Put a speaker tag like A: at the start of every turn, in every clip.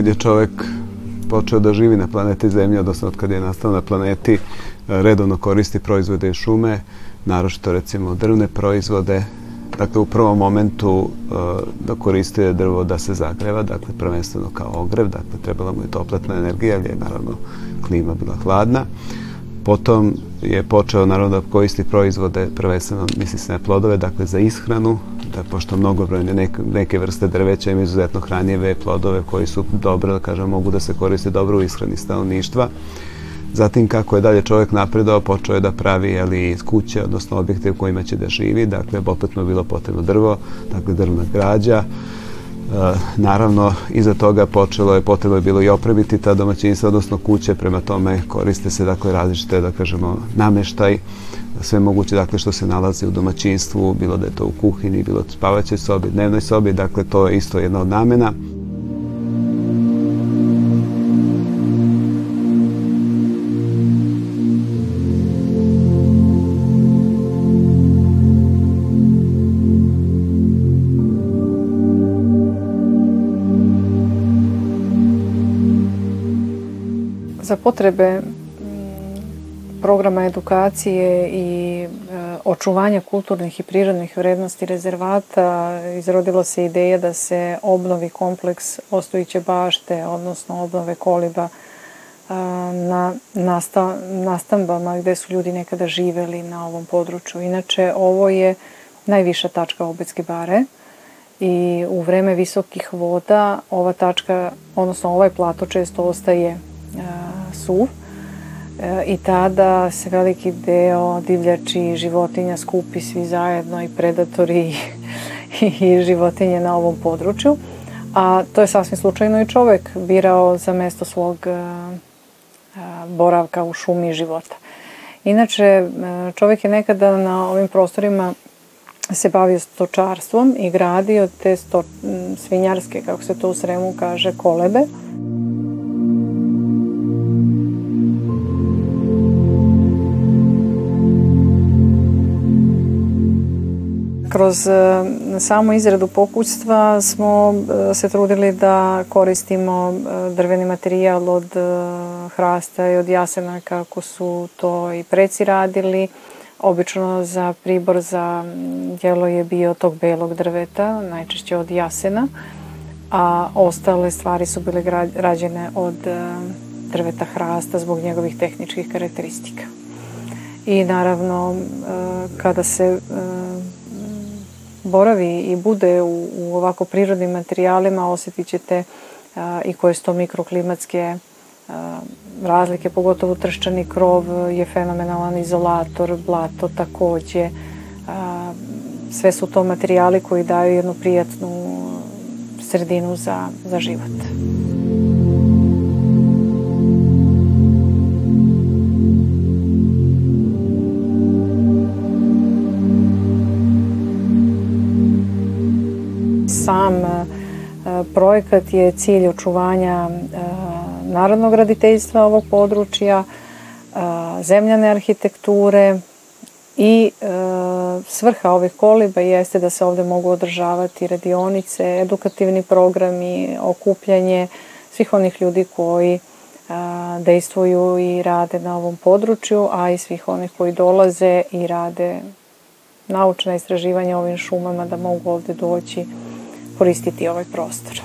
A: kad je čovek počeo da živi na planeti Zemlje, odnosno od kad je nastao na planeti, redovno koristi proizvode iz šume, naročito recimo drvne proizvode, dakle u prvom momentu uh, da koristio drvo da se zagreva, dakle prvenstveno kao ogrev, dakle trebala mu je topletna energija, jer je naravno klima bila hladna. Potom je počeo naravno da koristi proizvode, prvenstveno misli se na plodove, dakle za ishranu, da pošto mnogobrojne neke, neke vrste drveća imaju izuzetno hranjive plodove koji su dobre, da kažem, mogu da se koriste dobro u ishrani stanovništva. Zatim kako je dalje čovjek napredao, počeo je da pravi ali, kuće, odnosno objekte u kojima će da živi, dakle opet mu bilo potrebno drvo, dakle drvna građa, E, naravno, iza toga počelo je, potrebno je bilo i opremiti ta domaćinstva, odnosno kuće, prema tome koriste se dakle različite, da kažemo, nameštaj, sve moguće dakle što se nalazi u domaćinstvu, bilo da je to u kuhinji, bilo u spavaćoj sobi, dnevnoj sobi, dakle to je isto jedna od namena.
B: Za potrebe programa edukacije i e, očuvanja kulturnih i prirodnih vrednosti rezervata izrodila se ideja da se obnovi kompleks Ostojiće bašte, odnosno obnove koliba e, na nasta, nastambama gde su ljudi nekada živeli na ovom području. Inače, ovo je najviša tačka Obetske bare i u vreme visokih voda ova tačka, odnosno ovaj plato često ostaje e, suv i tada se veliki deo divljači životinja skupi svi zajedno i predatori i životinje na ovom području. A to je sasvim slučajno i čovek birao za mesto svog boravka u šumi života. Inače, čovek je nekada na ovim prostorima se bavio stočarstvom i gradio te sto, svinjarske, kako se to u Sremu kaže, kolebe. Kroz e, samu izradu pokućstva smo e, se trudili da koristimo e, drveni materijal od hrasta i od jasena kako su to i preci radili. Obično za pribor za jelo je bio tog belog drveta, najčešće od jasena, a ostale stvari su bile rađene od drveta hrasta zbog njegovih tehničkih karakteristika. I naravno, kada se boravi i bude u, u ovako prirodnim materijalima, osetit ćete a, i koje su to mikroklimatske a, razlike, pogotovo trščani krov je fenomenalan izolator, blato takođe. A, sve su to materijali koji daju jednu prijatnu sredinu za, za život. Sam e, projekat je cilj očuvanja e, narodnog graditeljstva ovog područja, e, zemljane arhitekture i svrha ovih koliba jeste da se ovde mogu održavati radionice, edukativni programi, okupljanje svih onih ljudi koji dejstvuju i rade na ovom području, a i svih onih koji dolaze i rade naučna istraživanja ovim šumama da mogu ovde doći koristiti ovaj prostor.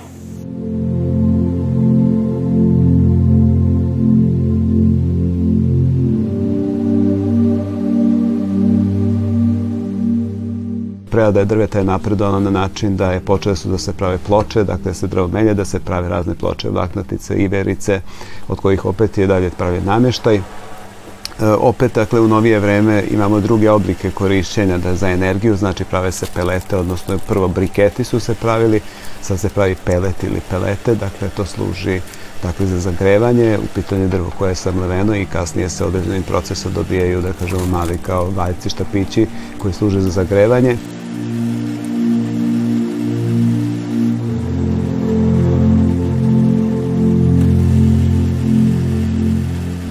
A: prerada drveta je napredovala na način da je počele su da se prave ploče, dakle da se drvo menja, da se prave razne ploče, vlaknatice, iverice, od kojih opet je dalje pravi nameštaj. E, opet, dakle, u novije vreme imamo druge oblike korišćenja da za energiju, znači prave se pelete, odnosno prvo briketi su se pravili, sad se pravi pelet ili pelete, dakle to služi dakle, za zagrevanje, u pitanju drvo koje je samleveno i kasnije se određenim procesom dobijaju, da kažemo, mali kao valjci, štapići koji služe za zagrevanje.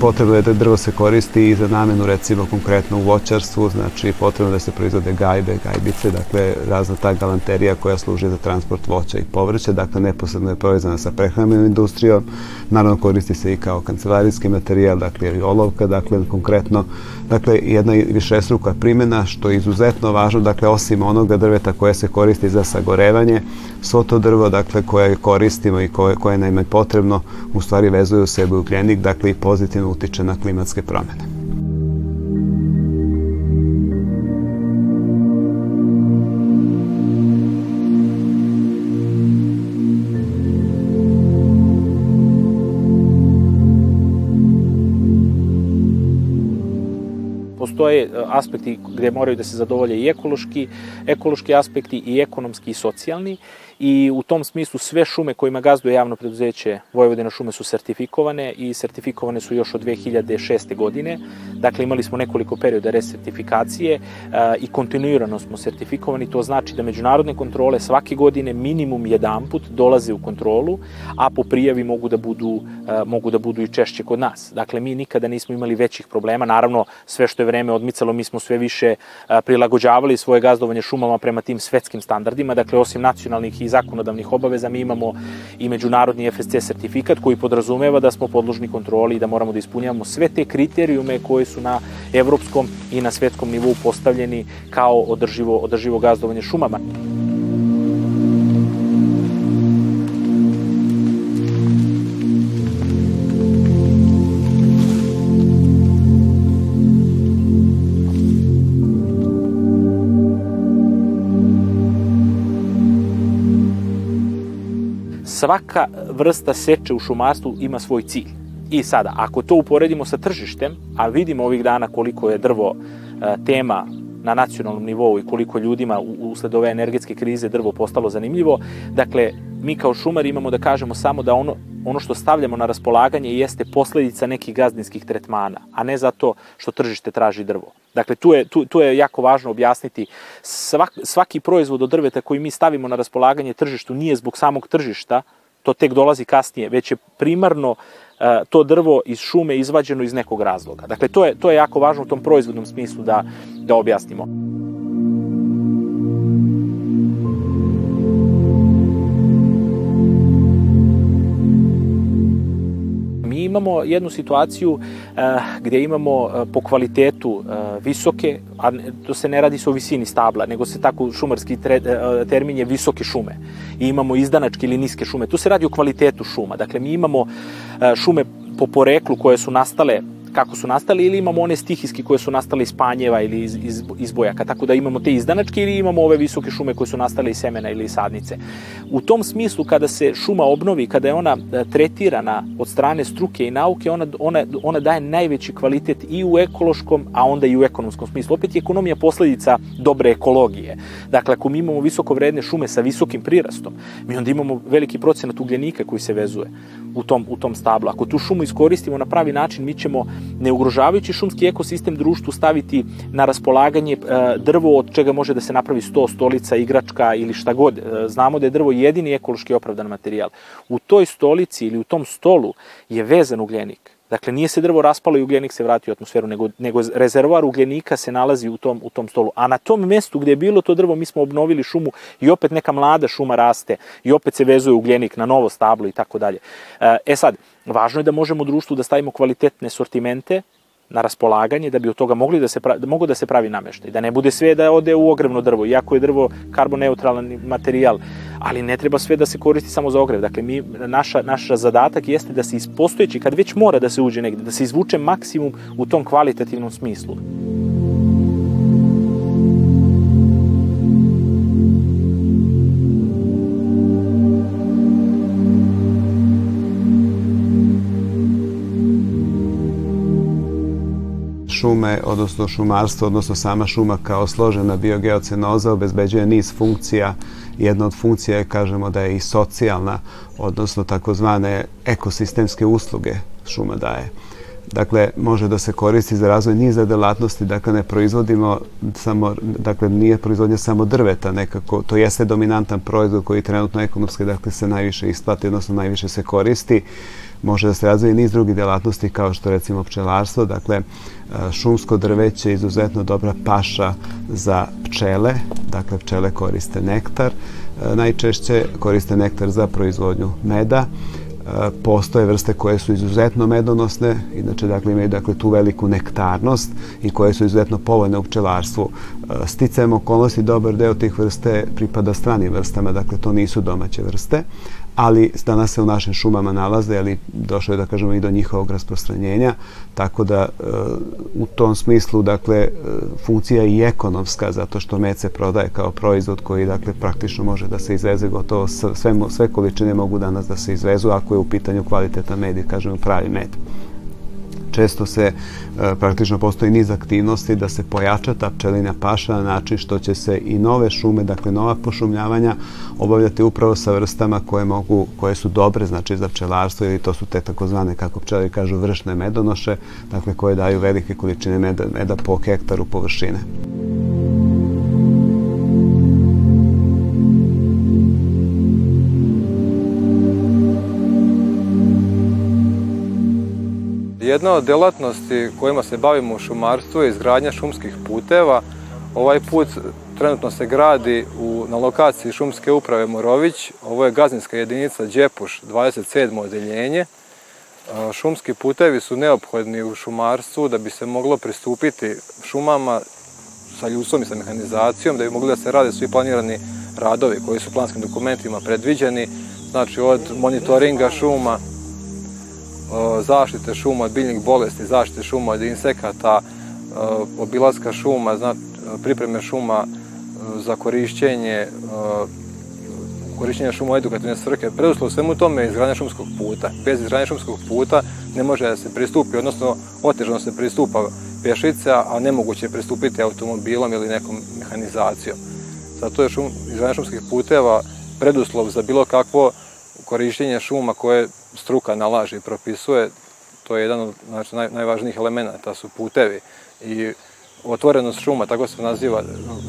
A: Potrebno je da drvo se koristi i za namenu recimo konkretno u voćarstvu, znači potrebno da se proizvode gajbe, gajbice, dakle razna ta galanterija koja služi za transport voća i povrća, dakle neposredno je povezana sa prehrambenom industrijom, naravno koristi se i kao kancelarijski materijal, dakle i olovka, dakle konkretno, dakle jedna višestruka primjena što je izuzetno važno, dakle osim onoga drveta koje se koristi za sagorevanje, svo to drvo dakle koje koristimo i koje, koje nam je potrebno u stvari vezuje u sebe ugljenik, dakle i pozitivno utiče na klimatske promene.
C: postoje e, aspekti gde moraju da se zadovolje i ekološki, ekološki aspekti i ekonomski i socijalni i u tom smislu sve šume kojima gazduje javno preduzeće Vojvodina šume su sertifikovane i sertifikovane su još od 2006. godine. Dakle, imali smo nekoliko perioda resertifikacije a, i kontinuirano smo sertifikovani. To znači da međunarodne kontrole svake godine minimum jedan put dolaze u kontrolu, a po prijavi mogu da budu, a, mogu da budu i češće kod nas. Dakle, mi nikada nismo imali većih problema. Naravno, sve što je vreme odmicalo, mi smo sve više a, prilagođavali svoje gazdovanje šumama prema tim svetskim standardima. Dakle, osim nacionalnih i zakonodavnih obaveza, mi imamo i međunarodni FSC sertifikat koji podrazumeva da smo podložni kontroli i da moramo da ispunjavamo sve te kriterijume koji su na evropskom i na svetskom nivou postavljeni kao održivo, održivo gazdovanje šumama. Svaka vrsta seče u šumarstvu ima svoj cilj. I sada, ako to uporedimo sa tržištem, a vidimo ovih dana koliko je drvo e, tema na nacionalnom nivou i koliko ljudima usled ove energetske krize drvo postalo zanimljivo, dakle, mi kao šumari imamo da kažemo samo da ono, ono što stavljamo na raspolaganje jeste posledica nekih gazdinskih tretmana, a ne zato što tržište traži drvo. Dakle, tu je, tu, tu je jako važno objasniti svak, svaki proizvod od drveta koji mi stavimo na raspolaganje tržištu nije zbog samog tržišta, to tek dolazi kasnije, već je primarno uh, to drvo iz šume izvađeno iz nekog razloga. Dakle, to je, to je jako važno u tom proizvodnom smislu da, da objasnimo. Imamo jednu situaciju uh, gde imamo uh, po kvalitetu uh, visoke, a to se ne radi se o visini stabla, nego se tako šumarski tre, termin je visoke šume. I imamo izdanačke ili niske šume. Tu se radi o kvalitetu šuma. Dakle, mi imamo šume po poreklu koje su nastale kako su nastali ili imamo one stihijske koje su nastale iz panjeva ili iz, iz, iz bojaka, tako da imamo te izdanačke ili imamo ove visoke šume koje su nastale iz semena ili iz sadnice. U tom smislu kada se šuma obnovi, kada je ona e, tretirana od strane struke i nauke, ona, ona, ona daje najveći kvalitet i u ekološkom, a onda i u ekonomskom smislu. Opet je ekonomija posledica dobre ekologije. Dakle, ako mi imamo visoko vredne šume sa visokim prirastom, mi onda imamo veliki procenat ugljenika koji se vezuje u tom, u tom stablu. Ako tu šumu iskoristimo na pravi način, mi ćemo ne ugrožavajući šumski ekosistem društvu staviti na raspolaganje e, drvo od čega može da se napravi sto, stolica, igračka ili šta god. E, znamo da je drvo jedini ekološki opravdan materijal. U toj stolici ili u tom stolu je vezan ugljenik. Dakle, nije se drvo raspalo i ugljenik se vratio u atmosferu, nego, nego rezervoar ugljenika se nalazi u tom, u tom stolu. A na tom mestu gde je bilo to drvo, mi smo obnovili šumu i opet neka mlada šuma raste i opet se vezuje ugljenik na novo stablo i tako dalje. E, e sad, važno je da možemo u društvu da stavimo kvalitetne sortimente, na raspolaganje da bi od toga mogli da se pravi, da mogu da se pravi nameštaj, da ne bude sve da ode u ogrevno drvo, iako je drvo karboneutralan materijal, ali ne treba sve da se koristi samo za ogrev. Dakle, mi, naša, naša zadatak jeste da se ispostojeći, kad već mora da se uđe negde, da se izvuče maksimum u tom kvalitativnom smislu.
A: Šume, odnosno šumarstvo, odnosno sama šuma kao složena biogeocenoza obezbeđuje niz funkcija. Jedna od funkcija je, kažemo, da je i socijalna, odnosno takozvane ekosistemske usluge šuma daje. Dakle, može da se koristi za razvoj niza delatnosti, dakle ne proizvodimo samo, dakle nije proizvodnja samo drveta nekako, to jeste dominantan proizvod koji trenutno ekonomski dakle se najviše isplati, odnosno najviše se koristi može da se razvije niz drugih delatnosti kao što recimo pčelarstvo, dakle šumsko drveće je izuzetno dobra paša za pčele, dakle pčele koriste nektar, najčešće koriste nektar za proizvodnju meda, postoje vrste koje su izuzetno medonosne, inače dakle imaju dakle tu veliku nektarnost i koje su izuzetno povoljne u pčelarstvu. Sticajem okolnosti dobar deo tih vrste pripada stranim vrstama, dakle to nisu domaće vrste, ali danas se u našim šumama nalaze, ali došlo je da kažemo i do njihovog rasprostranjenja, tako da e, u tom smislu dakle e, funkcija je i ekonomska zato što med se prodaje kao proizvod koji dakle praktično može da se izveze gotovo sve, sve količine mogu danas da se izvezu ako je u pitanju kvalitetan med i kažemo pravi med često se e, praktično postoji niz aktivnosti da se pojača ta pčelina paša na način što će se i nove šume, dakle nova pošumljavanja obavljati upravo sa vrstama koje mogu, koje su dobre, znači za pčelarstvo ili to su te takozvane, kako pčeli kažu, vršne medonoše, dakle koje daju velike količine meda, meda po hektaru površine.
D: Jedna od delatnosti kojima se bavimo u šumarstvu je izgradnja šumskih puteva. Ovaj put trenutno se gradi u, na lokaciji šumske uprave Morović. Ovo je gazinska jedinica Đepuš, 27. odeljenje. Šumski putevi su neophodni u šumarstvu da bi se moglo pristupiti šumama sa ljudstvom i sa mehanizacijom, da bi mogli da se rade svi planirani radovi koji su planskim dokumentima predviđeni, znači od monitoringa šuma, zaštite šuma od biljnih bolesti, zaštite šuma od insekata, obilaska šuma, pripreme šuma za korišćenje korišćenja šuma u edukativne svrhe. Preduslov svemu tome je izgradnja šumskog puta. Bez izgradnja šumskog puta ne može da se pristupi, odnosno otežano se pristupa pešica, a nemoguće je pristupiti automobilom ili nekom mehanizacijom. Zato je šum, izgradnja šumskih puteva preduslov za bilo kakvo korišćenje šuma koje struka nalaže i propisuje, to je jedan od znači, naj, najvažnijih elemenata, su putevi. I otvorenost šuma, tako se naziva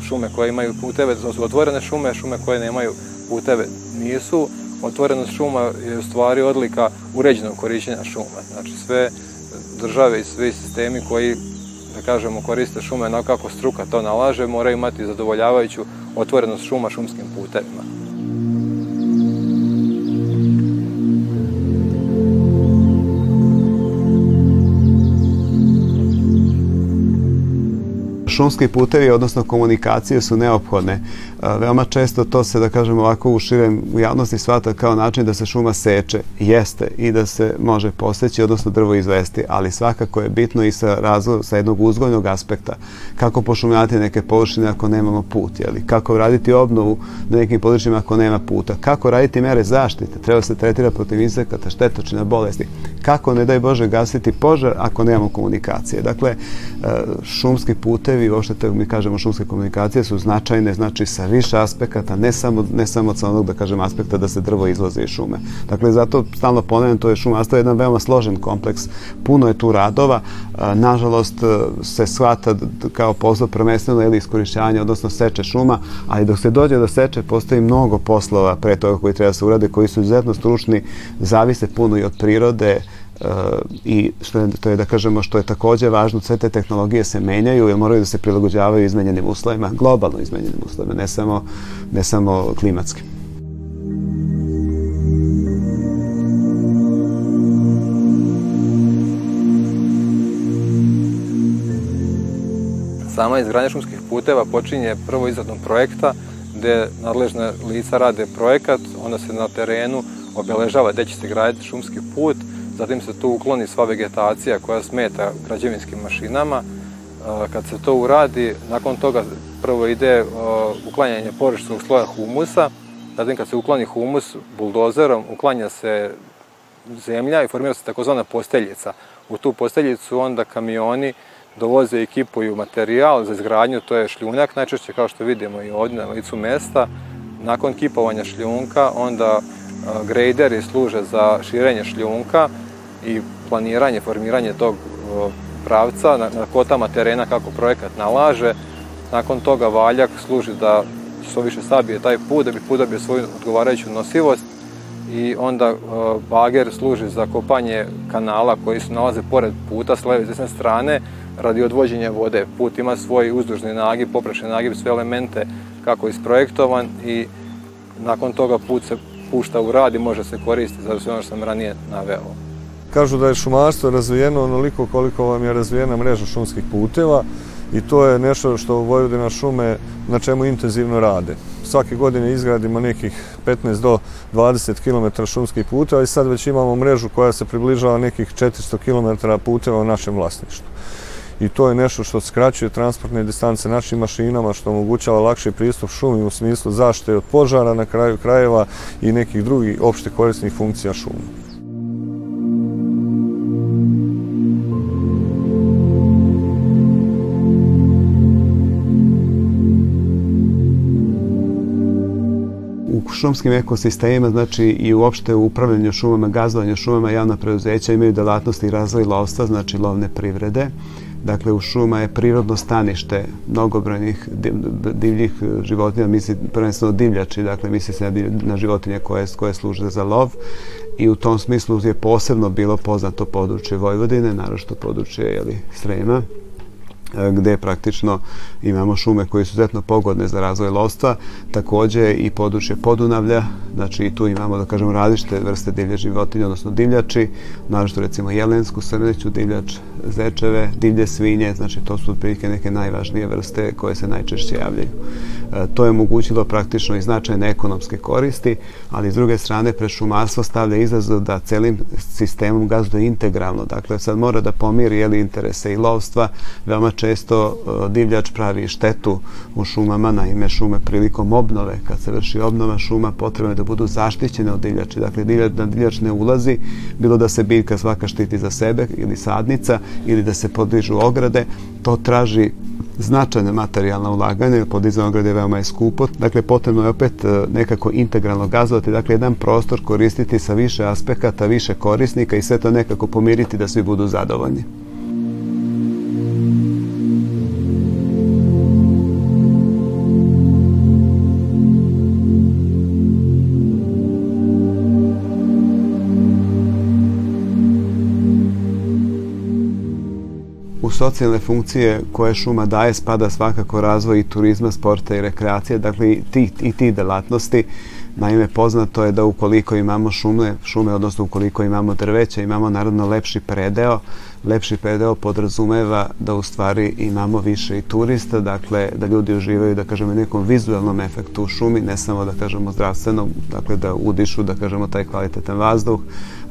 D: šume koje imaju puteve, to su otvorene šume, šume koje nemaju puteve nisu. Otvorenost šuma je u stvari odlika uređenog korišćenja šuma. Znači sve države i svi sistemi koji, da kažemo, koriste šume onako kako struka to nalaže, moraju imati zadovoljavajuću otvorenost šuma šumskim putevima.
A: Šumski putevi, odnosno komunikacije su neophodne. Veoma često to se, da kažem ovako, u širem u javnosti svata kao način da se šuma seče. Jeste i da se može poseći, odnosno drvo izvesti, ali svakako je bitno i sa, razvoj, sa jednog uzgojnog aspekta. Kako pošumljati neke površine ako nemamo put, jeli? kako raditi obnovu na nekim područjima ako nema puta, kako raditi mere zaštite, treba se tretira protiv insekata, štetočina, bolesti, kako, ne daj Bože, gasiti požar ako nemamo komunikacije. Dakle, šumski putevi uopšte mi kažemo šumske komunikacije su značajne, znači sa više aspekata, ne samo, ne samo od onog, da kažem, aspekta da se drvo izlaze iz šume. Dakle, zato stalno ponavljam, to je šumarstvo jedan veoma složen kompleks, puno je tu radova, nažalost se shvata kao posao prvenstveno ili iskorišćavanje, odnosno seče šuma, ali dok se dođe do seče, postoji mnogo poslova pre toga koji treba se urade, koji su izuzetno stručni, zavise puno i od prirode, i što je, to je da kažemo što je takođe važno, sve te tehnologije se menjaju i moraju da se prilagođavaju izmenjenim uslovima, globalno izmenjenim uslovima, ne samo, ne samo klimatskim.
D: Sama izgradnja šumskih puteva počinje prvo izradom projekta gde nadležne lica rade projekat, onda se na terenu obeležava gde će se graditi šumski put, zatim se tu ukloni sva vegetacija koja smeta građevinskim mašinama. Kad se to uradi, nakon toga prvo ide uklanjanje površinskog sloja humusa, zatim kad se ukloni humus buldozerom, uklanja se zemlja i formira se takozvana posteljica. U tu posteljicu onda kamioni dovoze i kipuju materijal za izgradnju, to je šljunak, najčešće kao što vidimo i ovdje na licu mesta. Nakon kipovanja šljunka onda grejderi služe za širenje šljunka, i planiranje, formiranje tog pravca na, na kotama terena kako projekat nalaže. Nakon toga valjak služi da što više sabije taj put, da bi put dobio svoju odgovarajuću nosivost i onda bager služi za kopanje kanala koji se nalaze pored puta s leve i desne strane radi odvođenja vode. Put ima svoj uzdužni nagib, poprečni nagib, sve elemente kako je isprojektovan i nakon toga put se pušta u rad i može se koristiti za sve ono što sam ranije naveo.
E: Kažu da je šumarstvo razvijeno onoliko koliko vam je razvijena mreža šumskih puteva i to je nešto što Vojvodina šume na čemu intenzivno rade. Svake godine izgradimo nekih 15 do 20 km šumskih puteva i sad već imamo mrežu koja se približava nekih 400 km puteva u našem vlasništvu i to je nešto što skraćuje transportne distance našim mašinama, što omogućava lakši pristup šumi u smislu zaštite od požara na kraju krajeva i nekih drugih opšte korisnih funkcija šuma.
A: šumskim ekosistemima, znači i uopšte u upravljanju šumama, gazdovanju šumama, javna preuzeća imaju delatnosti razvoj lovstva, znači lovne privrede. Dakle, u šuma je prirodno stanište mnogobrojnih divljih životinja, misli prvenstveno divljači, dakle misli se na životinje koje, koje služe za lov i u tom smislu je posebno bilo poznato područje Vojvodine, narošto područje jeli, Srema, gde praktično imamo šume koje su izuzetno pogodne za razvoj lovstva, takođe i područje Podunavlja, znači tu imamo, da kažemo, različite vrste divlje životinje, odnosno divljači, naravno recimo jelensku srneću, divljač zečeve, divlje svinje, znači to su otprilike neke najvažnije vrste koje se najčešće javljaju. E, to je omogućilo praktično i značajne ekonomske koristi, ali s druge strane pre šumarstvo stavlja izazov da celim sistemom gazduje integralno. Dakle, sad mora da pomiri jeli, interese i lovstva. Veoma često e, divljač pravi štetu u šumama, naime šume prilikom obnove, kad se vrši obnova šuma, potrebno je da budu zaštićene od divljači. Dakle, divljač, da divljač ne ulazi, bilo da se biljka svaka štiti za sebe ili sadnica, ili da se podižu ograde, to traži značajne materijalna ulaganja, jer podizanje ograde veoma je skupo. Dakle, potrebno je opet e, nekako integralno gazovati, dakle, jedan prostor koristiti sa više aspekata, više korisnika i sve to nekako pomiriti da svi budu zadovoljni. Socijalne funkcije koje šuma daje spada svakako razvoj i turizma, sporta i rekreacije, dakle i ti, i ti delatnosti. Naime, poznato je da ukoliko imamo šume, šume, odnosno ukoliko imamo drveće, imamo naravno lepši predeo, lepši predeo podrazumeva da u stvari imamo više i turista, dakle da ljudi uživaju da kažemo nekom vizualnom efektu u šumi, ne samo da kažemo zdravstvenom, dakle da udišu da kažemo taj kvalitetan vazduh,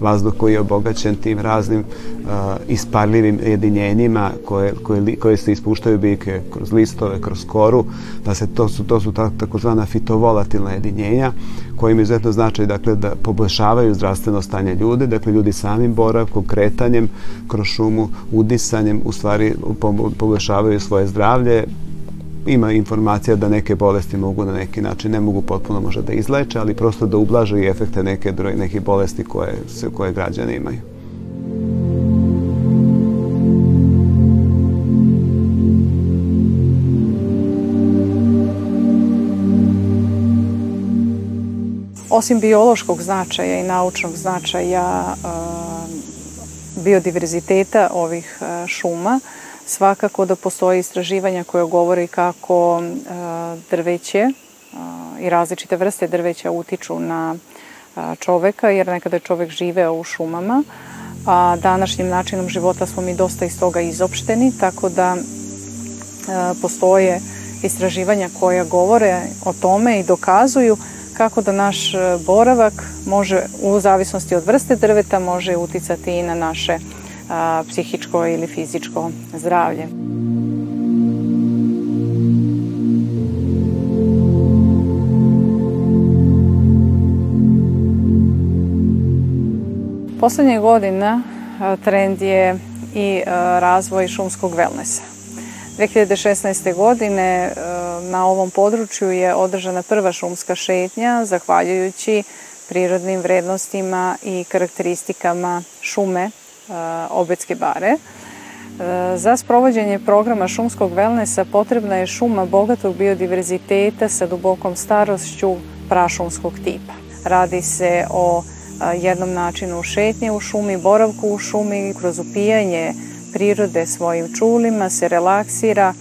A: vazduh koji je obogaćen tim raznim uh, isparljivim jedinjenjima koje, koje, koje se ispuštaju biljke kroz listove, kroz koru, da se to su, to su takozvana fitovolatilna jedinjenja koji im izuzetno značaj dakle, da poboljšavaju zdravstveno stanje ljude, dakle ljudi samim boravkom, kretanjem kroz šumu, udisanjem u stvari poboljšavaju svoje zdravlje, ima informacija da neke bolesti mogu na neki način, ne mogu potpuno možda da izleče, ali prosto da ublaže i efekte neke, neke bolesti koje, koje građani imaju.
B: Osim biološkog značaja i naučnog značaja biodiverziteta ovih šuma, svakako da postoje istraživanja koje govori kako drveće i različite vrste drveća utiču na čoveka, jer nekada je čovek živeo u šumama, a današnjim načinom života smo mi dosta iz toga izopšteni, tako da postoje istraživanja koja govore o tome i dokazuju kako da naš e, boravak može, u zavisnosti od vrste drveta, može uticati i na naše a, psihičko ili fizičko zdravlje. Poslednje godina trend je i razvoj šumskog wellnessa. 2016. godine na ovom području je održana prva šumska šetnja zahvaljujući prirodnim vrednostima i karakteristikama šume e, Obetske bare. E, za sprovođenje programa šumskog wellnessa potrebna je šuma bogatog biodiverziteta sa dubokom starošću prašumskog tipa. radi se o jednom načinu šetnje u šumi, boravku u šumi, kroz upijanje prirode svojim čulima se relaksira,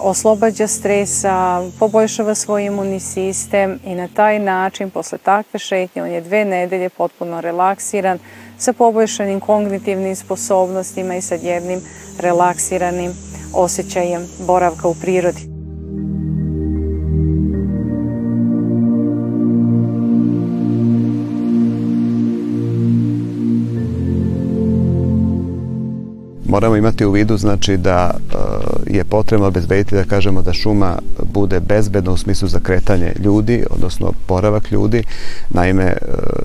B: oslobađa stresa, poboljšava svoj imunni sistem i na taj način, posle takve šetnje, on je dve nedelje potpuno relaksiran, sa poboljšanim kognitivnim sposobnostima i sa jednim relaksiranim osjećajem boravka u prirodi.
A: moramo imati u vidu znači da e, je potrebno obezbediti da kažemo da šuma bude bezbedna u smislu za kretanje ljudi, odnosno boravak ljudi. Naime, e,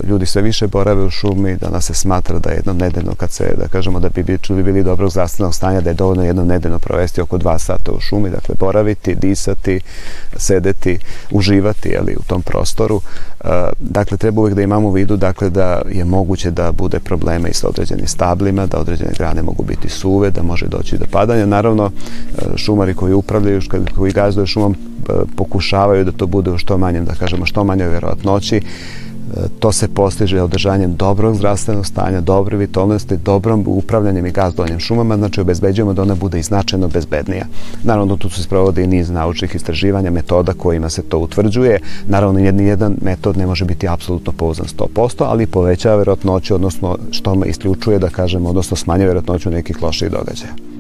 A: ljudi sve više borave u šumi, danas se smatra da jednom nedeljno kad se, da kažemo da bi ljudi bili dobrog zdravstvenog stanja, da je dovoljno jednom nedeljno provesti oko dva sata u šumi, dakle boraviti, disati, sedeti, uživati jeli, u tom prostoru. Dakle, treba uvijek da imamo u vidu dakle, da je moguće da bude problema i sa određenim stablima, da određene grane mogu biti suve, da može doći do padanja. Naravno, e, šumari koji upravljaju, koji gazduju šumom, e, pokušavaju da to bude u što manjem, da kažemo, što manjoj vjerojatnoći. To se postiže održanjem dobrog zdravstvenog stanja, dobre vitalnosti, dobrom upravljanjem i gazdovanjem šumama, znači obezbeđujemo da ona bude i značajno bezbednija. Naravno, tu se sprovode i niz naučnih istraživanja, metoda kojima se to utvrđuje. Naravno, jedni jedan metod ne može biti apsolutno pouzan 100%, ali povećava verotnoću, odnosno što isključuje, da kažemo, odnosno smanja verotnoću nekih loših događaja.